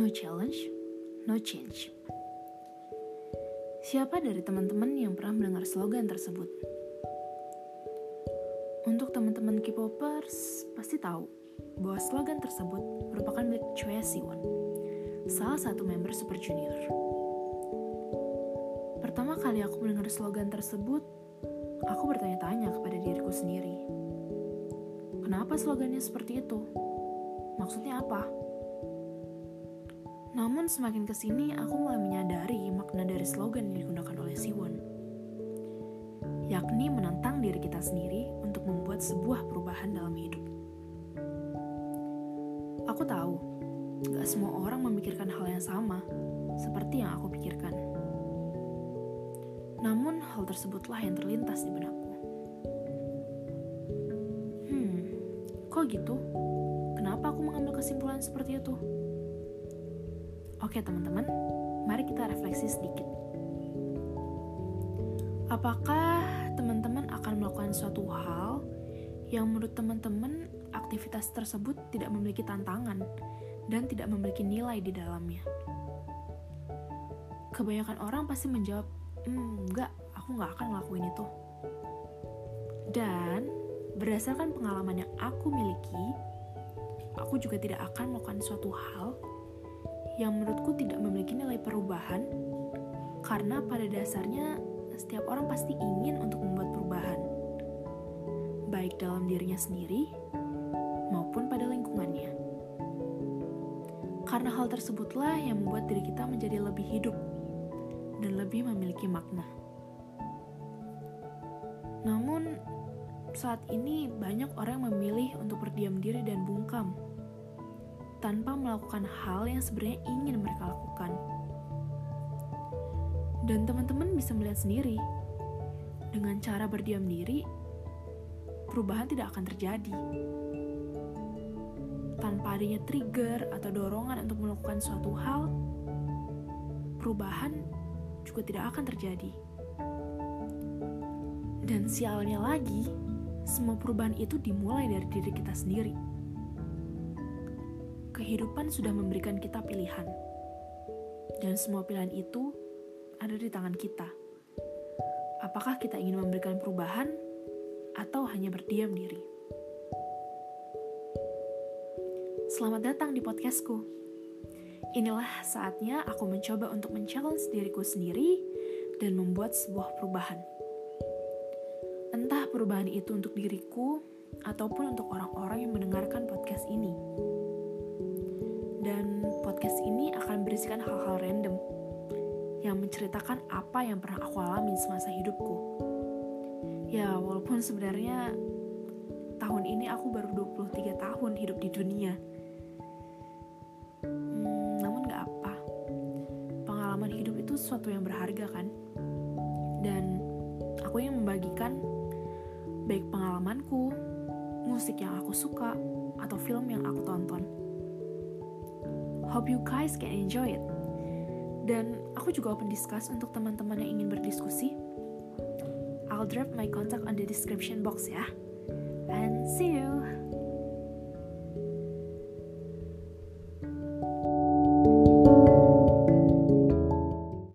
no change. Siapa dari teman-teman yang pernah mendengar slogan tersebut? Untuk teman-teman K-popers pasti tahu bahwa slogan tersebut merupakan milik Choi Siwon, salah satu member Super Junior. Pertama kali aku mendengar slogan tersebut, aku bertanya-tanya kepada diriku sendiri. Kenapa slogannya seperti itu? Maksudnya apa? Namun semakin ke sini aku mulai menyadari makna dari slogan yang digunakan oleh Siwon. Yakni menantang diri kita sendiri untuk membuat sebuah perubahan dalam hidup. Aku tahu, gak semua orang memikirkan hal yang sama, seperti yang aku pikirkan. Namun hal tersebutlah yang terlintas di benakku. Hmm, kok gitu? Kenapa aku mengambil kesimpulan seperti itu? Oke teman-teman, mari kita refleksi sedikit. Apakah teman-teman akan melakukan suatu hal yang menurut teman-teman aktivitas tersebut tidak memiliki tantangan dan tidak memiliki nilai di dalamnya? Kebanyakan orang pasti menjawab, hmm, enggak, aku nggak akan ngelakuin itu. Dan berdasarkan pengalaman yang aku miliki, aku juga tidak akan melakukan suatu hal yang menurutku tidak memiliki nilai perubahan karena pada dasarnya setiap orang pasti ingin untuk membuat perubahan. Baik dalam dirinya sendiri maupun pada lingkungannya. Karena hal tersebutlah yang membuat diri kita menjadi lebih hidup dan lebih memiliki makna. Namun saat ini banyak orang memilih untuk berdiam diri dan bungkam tanpa melakukan hal yang sebenarnya ingin mereka lakukan. Dan teman-teman bisa melihat sendiri, dengan cara berdiam diri, perubahan tidak akan terjadi. Tanpa adanya trigger atau dorongan untuk melakukan suatu hal, perubahan juga tidak akan terjadi. Dan sialnya lagi, semua perubahan itu dimulai dari diri kita sendiri kehidupan sudah memberikan kita pilihan. Dan semua pilihan itu ada di tangan kita. Apakah kita ingin memberikan perubahan atau hanya berdiam diri? Selamat datang di podcastku. Inilah saatnya aku mencoba untuk men-challenge diriku sendiri dan membuat sebuah perubahan. Entah perubahan itu untuk diriku ataupun untuk orang-orang yang mendengarkan podcast berisikan hal-hal random yang menceritakan apa yang pernah aku alami semasa hidupku. Ya, walaupun sebenarnya tahun ini aku baru 23 tahun hidup di dunia. Hmm, namun gak apa. Pengalaman hidup itu sesuatu yang berharga kan? Dan aku yang membagikan baik pengalamanku, musik yang aku suka, atau film yang aku tonton. Hope you guys can enjoy it. Dan aku juga open discuss untuk teman-teman yang ingin berdiskusi. I'll drop my contact on the description box ya. And see you.